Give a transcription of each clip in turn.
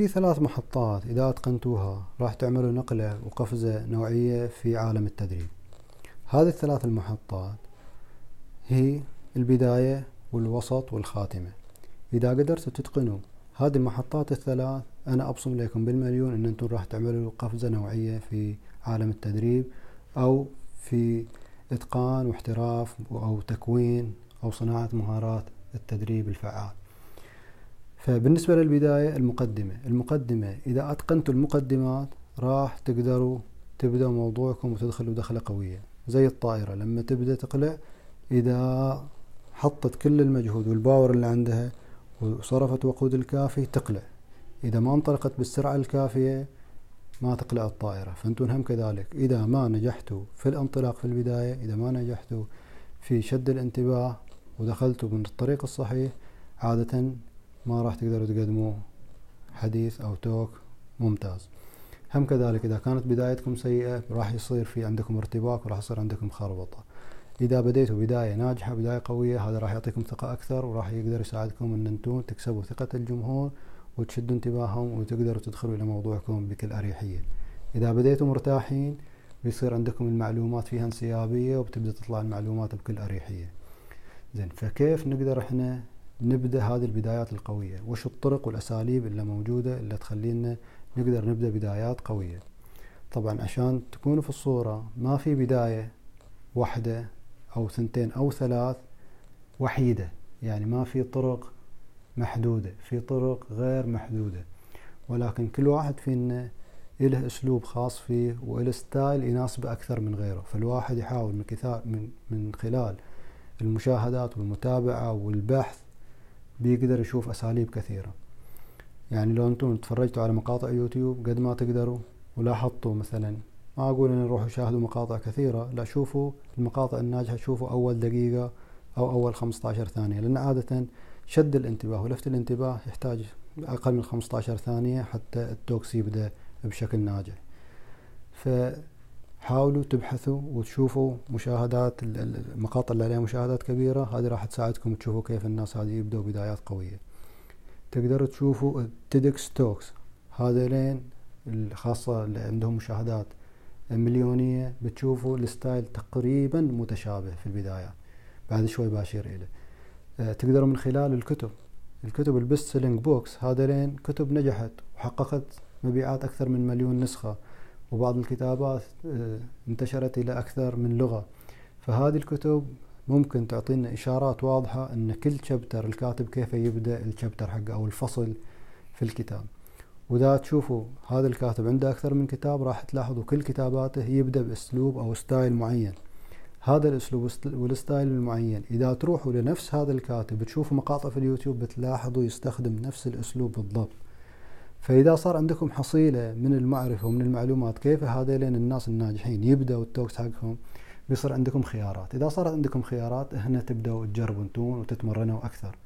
في ثلاث محطات إذا أتقنتوها راح تعملوا نقلة وقفزة نوعية في عالم التدريب. هذه الثلاث المحطات هي البداية والوسط والخاتمة. إذا قدرتوا تتقنوا هذه المحطات الثلاث أنا أبصم لكم بالمليون أن أنتم راح تعملوا قفزة نوعية في عالم التدريب أو في إتقان واحتراف أو تكوين أو صناعة مهارات التدريب الفعال. فبالنسبة للبداية المقدمة. المقدمة إذا أتقنتوا المقدمات راح تقدروا تبدأوا موضوعكم وتدخلوا دخلة قوية زي الطائرة. لما تبدأ تقلع إذا حطت كل المجهود والباور اللي عندها وصرفت وقود الكافي تقلع. إذا ما انطلقت بالسرعة الكافية ما تقلع الطائرة. فأنتم هم كذلك. إذا ما نجحتوا في الانطلاق في البداية إذا ما نجحتوا في شد الانتباه ودخلتوا من الطريق الصحيح عادة ما راح تقدروا تقدموا حديث أو توك ممتاز. هم كذلك إذا كانت بدايتكم سيئة راح يصير في عندكم ارتباك وراح يصير عندكم خربطة. إذا بديتوا بداية ناجحة بداية قوية هذا راح يعطيكم ثقة أكثر وراح يقدر يساعدكم أن أنتم تكسبوا ثقة الجمهور وتشدوا انتباههم وتقدروا تدخلوا إلى موضوعكم بكل أريحية. إذا بديتوا مرتاحين بيصير عندكم المعلومات فيها انسيابية وبتبدأ تطلع المعلومات بكل أريحية. زين فكيف نقدر إحنا نبدأ هذه البدايات القوية. وش الطرق والأساليب اللي موجودة اللي تخلينا نقدر نبدأ بدايات قوية؟ طبعا عشان تكونوا في الصورة ما في بداية واحدة أو ثنتين أو ثلاث وحيدة. يعني ما في طرق محدودة في طرق غير محدودة. ولكن كل واحد فينا له أسلوب خاص فيه وله ستايل يناسبه أكثر من غيره. فالواحد يحاول من من من خلال المشاهدات والمتابعة والبحث بيقدر يشوف أساليب كثيرة. يعني لو أنتم تفرجتوا على مقاطع يوتيوب قد ما تقدروا ولاحظتوا مثلا ما أقول أن نروحوا شاهدوا مقاطع كثيرة لا شوفوا المقاطع الناجحة شوفوا أول دقيقة أو أول 15 ثانية لأن عادة شد الانتباه ولفت الانتباه يحتاج أقل من 15 ثانية حتى ال talks يبدأ بشكل ناجح. حاولوا تبحثوا وتشوفوا مشاهدات المقاطع اللي عليها مشاهدات كبيرة هذه راح تساعدكم تشوفوا كيف الناس هذه يبدأوا بدايات قوية. تقدروا تشوفوا TEDx talks هذولين الخاصة اللي عندهم مشاهدات مليونية بتشوفوا ال style تقريبا متشابه في البدايات بعد شوي باشير إليه آه، تقدروا من خلال الكتب. الكتب ال best selling books هذولين كتب نجحت وحققت مبيعات أكثر من مليون نسخة. وبعض الكتابات آه، انتشرت إلى أكثر من لغة. فهذه الكتب ممكن تعطينا إشارات واضحة أن كل chapter الكاتب كيف يبدأ ال chapter حقه أو الفصل في الكتاب. وإذا تشوفوا هذا الكاتب عنده أكثر من كتاب راح تلاحظوا كل كتاباته يبدأ بأسلوب أو style معين. هذا الأسلوب وال style المعين. إذا تروحوا لنفس هذا الكاتب تشوفوا مقاطع في اليوتيوب بتلاحظوا يستخدم نفس الأسلوب بالضبط. فإذا صار عندكم حصيلة من المعرفة ومن المعلومات كيف هذيلين الناس الناجحين يبدأوا ال talks حقهم؟ بيصير عندكم خيارات. إذا صارت عندكم خيارات هنا تبدأوا تجربوا انتون وتتمرنوا أكثر.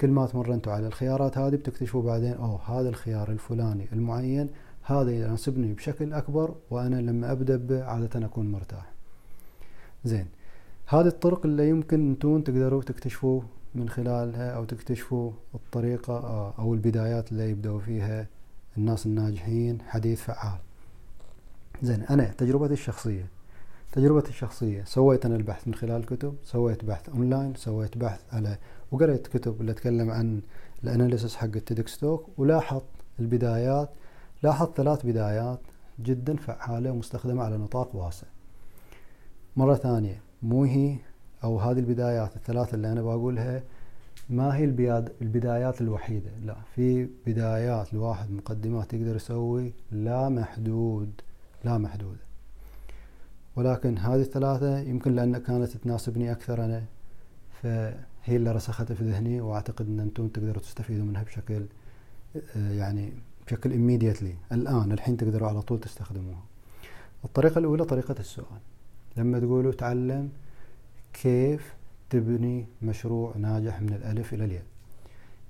كل ما تمرنتوا على الخيارات هذه بتكتشفوا بعدين oh هذا الخيار الفلاني المعين هذا يناسبني بشكل أكبر وأنا لما أبدأ به عادة أكون مرتاح. زين. هذه الطرق اللي يمكن انتون تقدروا تكتشفوا من خلالها أو تكتشفوا الطريقة آه، أو البدايات اللي يبدأوا فيها الناس الناجحين حديث فعال. زين أنا تجربتي الشخصية. تجربتي الشخصية سويت أنا البحث من خلال كتب سويت بحث أونلاين سويت بحث على وقريت كتب اللي تكلم عن ال analysis حق ال TEDx talk ولاحظت البدايات لاحظت ثلاث بدايات جدا فعالة ومستخدمة على نطاق واسع. مرة ثانية مو هي أو هذه البدايات الثلاثة اللي أنا بقولها ما هي البدايات الوحيدة. لا في بدايات الواحد مقدمات يقدر يسوي لا محدود لا محدودة. ولكن هذه الثلاثة يمكن لأن كانت تناسبني أكثر أنا فهي اللي رسختها في ذهني وأعتقد أن أنتم تقدروا تستفيدوا منها بشكل يعني بشكل immediately. الآن الحين تقدروا على طول تستخدموها. الطريقة الأولى طريقة السؤال. لما تقولوا تعلم كيف تبني مشروع ناجح من الألف إلى الياء؟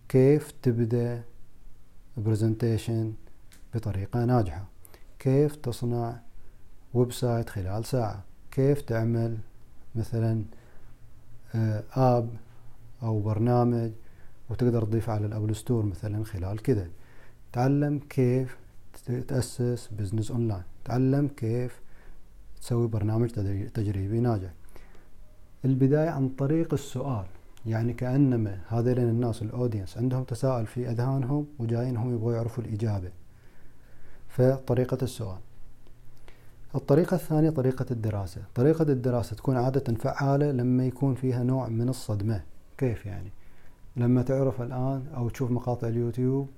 كيف تبدأ presentation بطريقة ناجحة؟ كيف تصنع website خلال ساعة؟ كيف تعمل مثلا آه، app أو برنامج وتقدر تضيفه على ال Apple Store مثلا خلال كذا تعلم كيف تأسس business online تعلم كيف تسوي برنامج تدريبي ناجح؟ البداية عن طريق السؤال. يعني كأنما هذين الناس ال audience عندهم تساؤل في أذهانهم وجايين هم يبغوا يعرفوا الإجابة. فطريقة السؤال. الطريقة الثانية طريقة الدراسة. طريقة الدراسة تكون عادة فعالة لما يكون فيها نوع من الصدمة. كيف يعني؟ لما تعرف الآن أو تشوف مقاطع اليوتيوب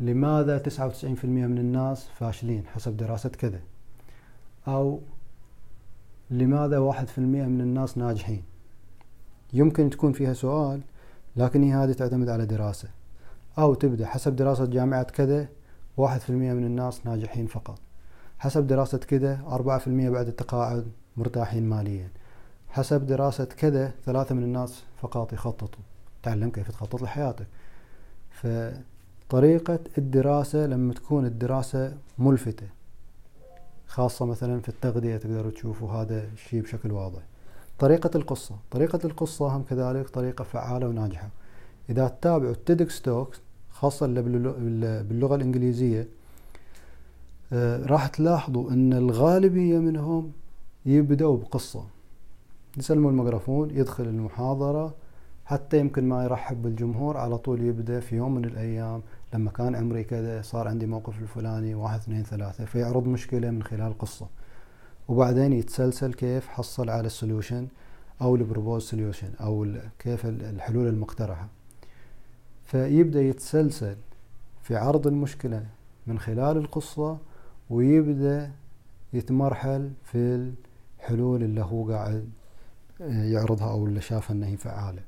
لماذا 99% من الناس فاشلين حسب دراسة كذا؟ أو لماذا واحد في المئة من الناس ناجحين؟ يمكن تكون فيها سؤال لكن هي هذه تعتمد على دراسة. أو تبدأ حسب دراسة جامعة كذا واحد في المئة من الناس ناجحين فقط. حسب دراسة كذا أربعة في المئة بعد التقاعد مرتاحين ماليا. حسب دراسة كذا ثلاثة من الناس فقط يخططوا. تعلم كيف تخطط لحياتك. فطريقة الدراسة لما تكون الدراسة ملفتة. خاصة مثلا في التغذية تقدروا تشوفوا هذا الشيء بشكل واضح. طريقة القصة. طريقة القصة هم كذلك طريقة فعالة وناجحة. إذا تتابعوا ال TEDx talks خاصة باللغة الإنجليزية آه، راح تلاحظوا أن الغالبية منهم يبدأوا بقصة. يسلموا الميكروفون يدخل المحاضرة حتى يمكن ما يرحب بالجمهور على طول يبدأ في يوم من الأيام لما كان عمري كذا صار عندي موقف الفلاني واحد اثنين ثلاثة. فيعرض مشكلة من خلال قصة. وبعدين يتسلسل كيف حصل على ال solution أو ال proposed solution أو كيف الحلول المقترحة. فيبدأ يتسلسل في عرض المشكلة من خلال القصة ويبدأ يتمرحل في الحلول اللي هو قاعد يعرضها أو اللي شافها أنها هي فعالة.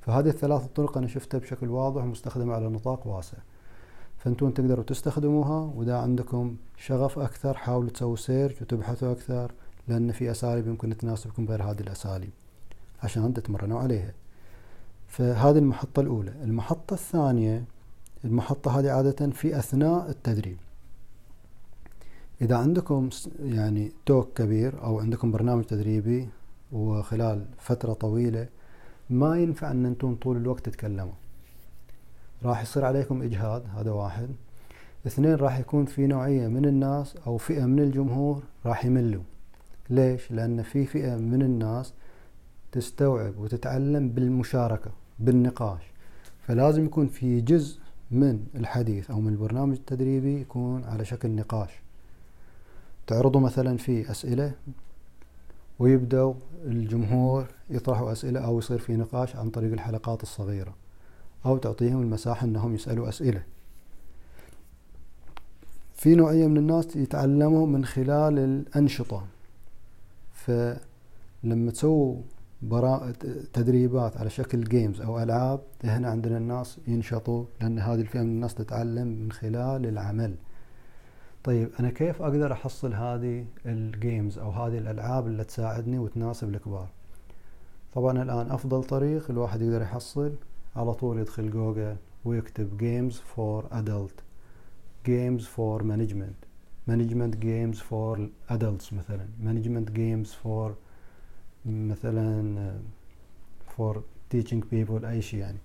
فهذه الثلاث طرق أنا شفتها بشكل واضح ومستخدمة على نطاق واسع. فانتون تقدروا تستخدموها وإذا عندكم شغف أكثر حاولوا تسووا سيرش وتبحثوا أكثر لأن في أساليب يمكن تناسبكم غير هذه الأساليب عشان تتمرنوا عليها. فهذه المحطة الأولى. المحطة الثانية المحطة هذه عادة في أثناء التدريب. إذا عندكم يعني توك كبير أو عندكم برنامج تدريبي وخلال فترة طويلة ما ينفع أن أنتم طول الوقت تتكلموا. راح يصير عليكم إجهاد هذا واحد. اثنين راح يكون في نوعية من الناس أو فئة من الجمهور راح يملوا. ليش؟ لأن في فئة من الناس تستوعب وتتعلم بالمشاركة بالنقاش. فلازم يكون في جزء من الحديث أو من البرنامج التدريبي يكون على شكل نقاش. تعرضوا مثلا في أسئلة ويبدأ الجمهور يطرحوا أسئلة أو يصير في نقاش عن طريق الحلقات الصغيرة. أو تعطيهم المساحة أنهم يسألوا أسئلة. في نوعية من الناس يتعلموا من خلال الأنشطة. فلما تسووا برا... تدريبات على شكل games أو ألعاب هنا عندنا الناس ينشطوا لأن هذه الفئة من الناس تتعلم من خلال العمل. طيب أنا كيف أقدر أحصل هذه ال games أو هذه الألعاب اللي تساعدني وتناسب الكبار؟ طبعا الآن أفضل طريق الواحد يقدر يحصل على طول يدخل جوجل ويكتب games for adult. games for management. management games for adults مثلا. management games for مثلا for teaching people أي شيء يعني.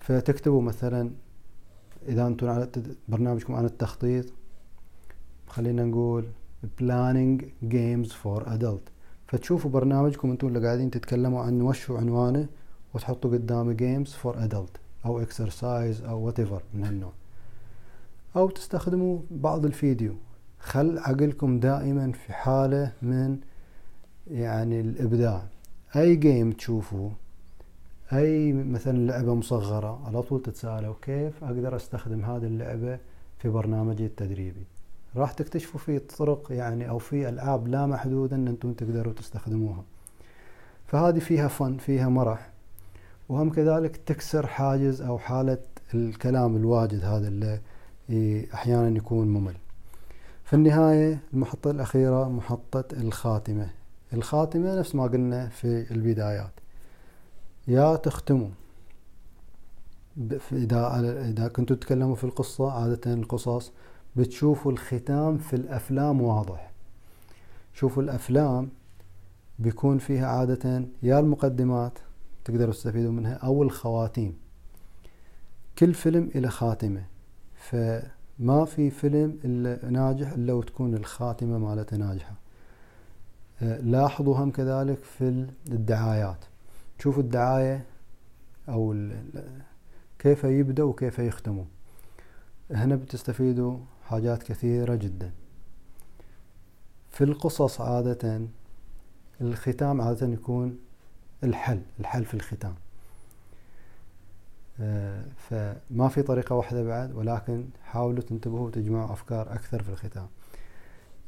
فتكتبوا مثلا إذا أنتم على برنامجكم عن التخطيط خلينا نقول planning games for adult. فتشوفوا برنامجكم أنتم اللي قاعدين تتكلموا عنه وش عنوانه وتحطوا قدامه games for adult أو exercise أو whatever من هالنوع. أو تستخدموا بعض الفيديو. خل عقلكم دائما في حالة من يعني الإبداع. أي جيم تشوفوه أي مثلا لعبة مصغرة على طول تتساءلوا كيف أقدر أستخدم هذه اللعبة في برنامجي التدريبي. راح تكتشفوا في طرق يعني أو في ألعاب لا محدودة أن أنتم تقدروا تستخدموها. فهذه فيها فن فيها مرح. وهم كذلك تكسر حاجز أو حالة الكلام الواجد هذا اللي أحيانا يكون ممل. في النهاية المحطة الأخيرة محطة الخاتمة. الخاتمة نفس ما قلنا في البدايات. يا تختموا. إذا إذا كنتوا تتكلموا في القصة عادة القصص بتشوفوا الختام في الأفلام واضح. شوفوا الأفلام بيكون فيها عادة يا المقدمات تقدروا تستفيدوا منها أو الخواتيم. كل فيلم إلى خاتمة. فما في فيلم إلا ناجح إلا وتكون الخاتمة مالته ناجحة. آه، لاحظوا هم كذلك في الدعايات. شوفوا الدعاية أو كيف يبدأ وكيف يختموا. هنا بتستفيدوا حاجات كثيرة جدا. في القصص عادة الختام عادة يكون الحل الحل في الختام. آه، فما في طريقة واحدة بعد ولكن حاولوا تنتبهوا وتجمعوا أفكار أكثر في الختام.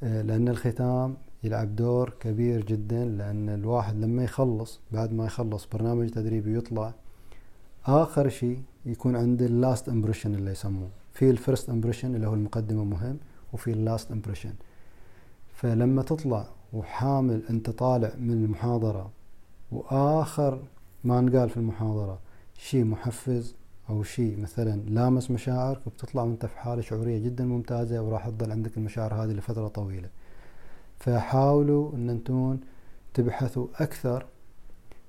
آه، لأن الختام يلعب دور كبير جدا لأن الواحد لما يخلص بعد ما يخلص برنامج تدريبي يطلع آخر شيء يكون عنده ال last impression اللي يسموه. في ال first impression اللي هو المقدمة مهم وفي ال last impression فلما تطلع وحامل أنت طالع من المحاضرة وآخر ما انقال في المحاضرة شيء محفز أو شيء مثلا لامس مشاعرك بتطلع وأنت في حالة شعورية جدا ممتازة وراح تظل عندك المشاعر هذه لفترة طويلة. فحاولوا أن أنتم تبحثوا أكثر.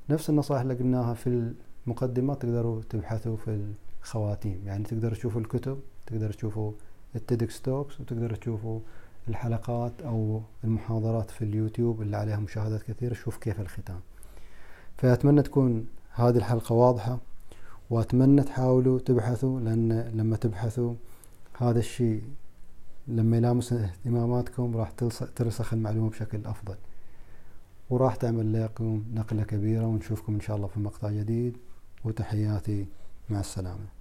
نفس النصائح اللي قلناها في المقدمة تقدروا تبحثوا في الخواتيم. يعني تقدروا تشوفوا الكتب تقدروا تشوفوا ال TEDx talks وتقدروا تشوفوا الحلقات أو المحاضرات في اليوتيوب اللي عليها مشاهدات كثيرة. شوف كيف الختام. فأتمنى تكون هذه الحلقة واضحة وأتمنى تحاولوا تبحثوا لأن لما تبحثوا هذا الشيء لما يلامس اهتماماتكم راح ترسخ المعلومة بشكل أفضل. وراح تعمل لكم نقلة كبيرة ونشوفكم إن شاء الله في مقطع جديد. وتحياتي مع السلامة.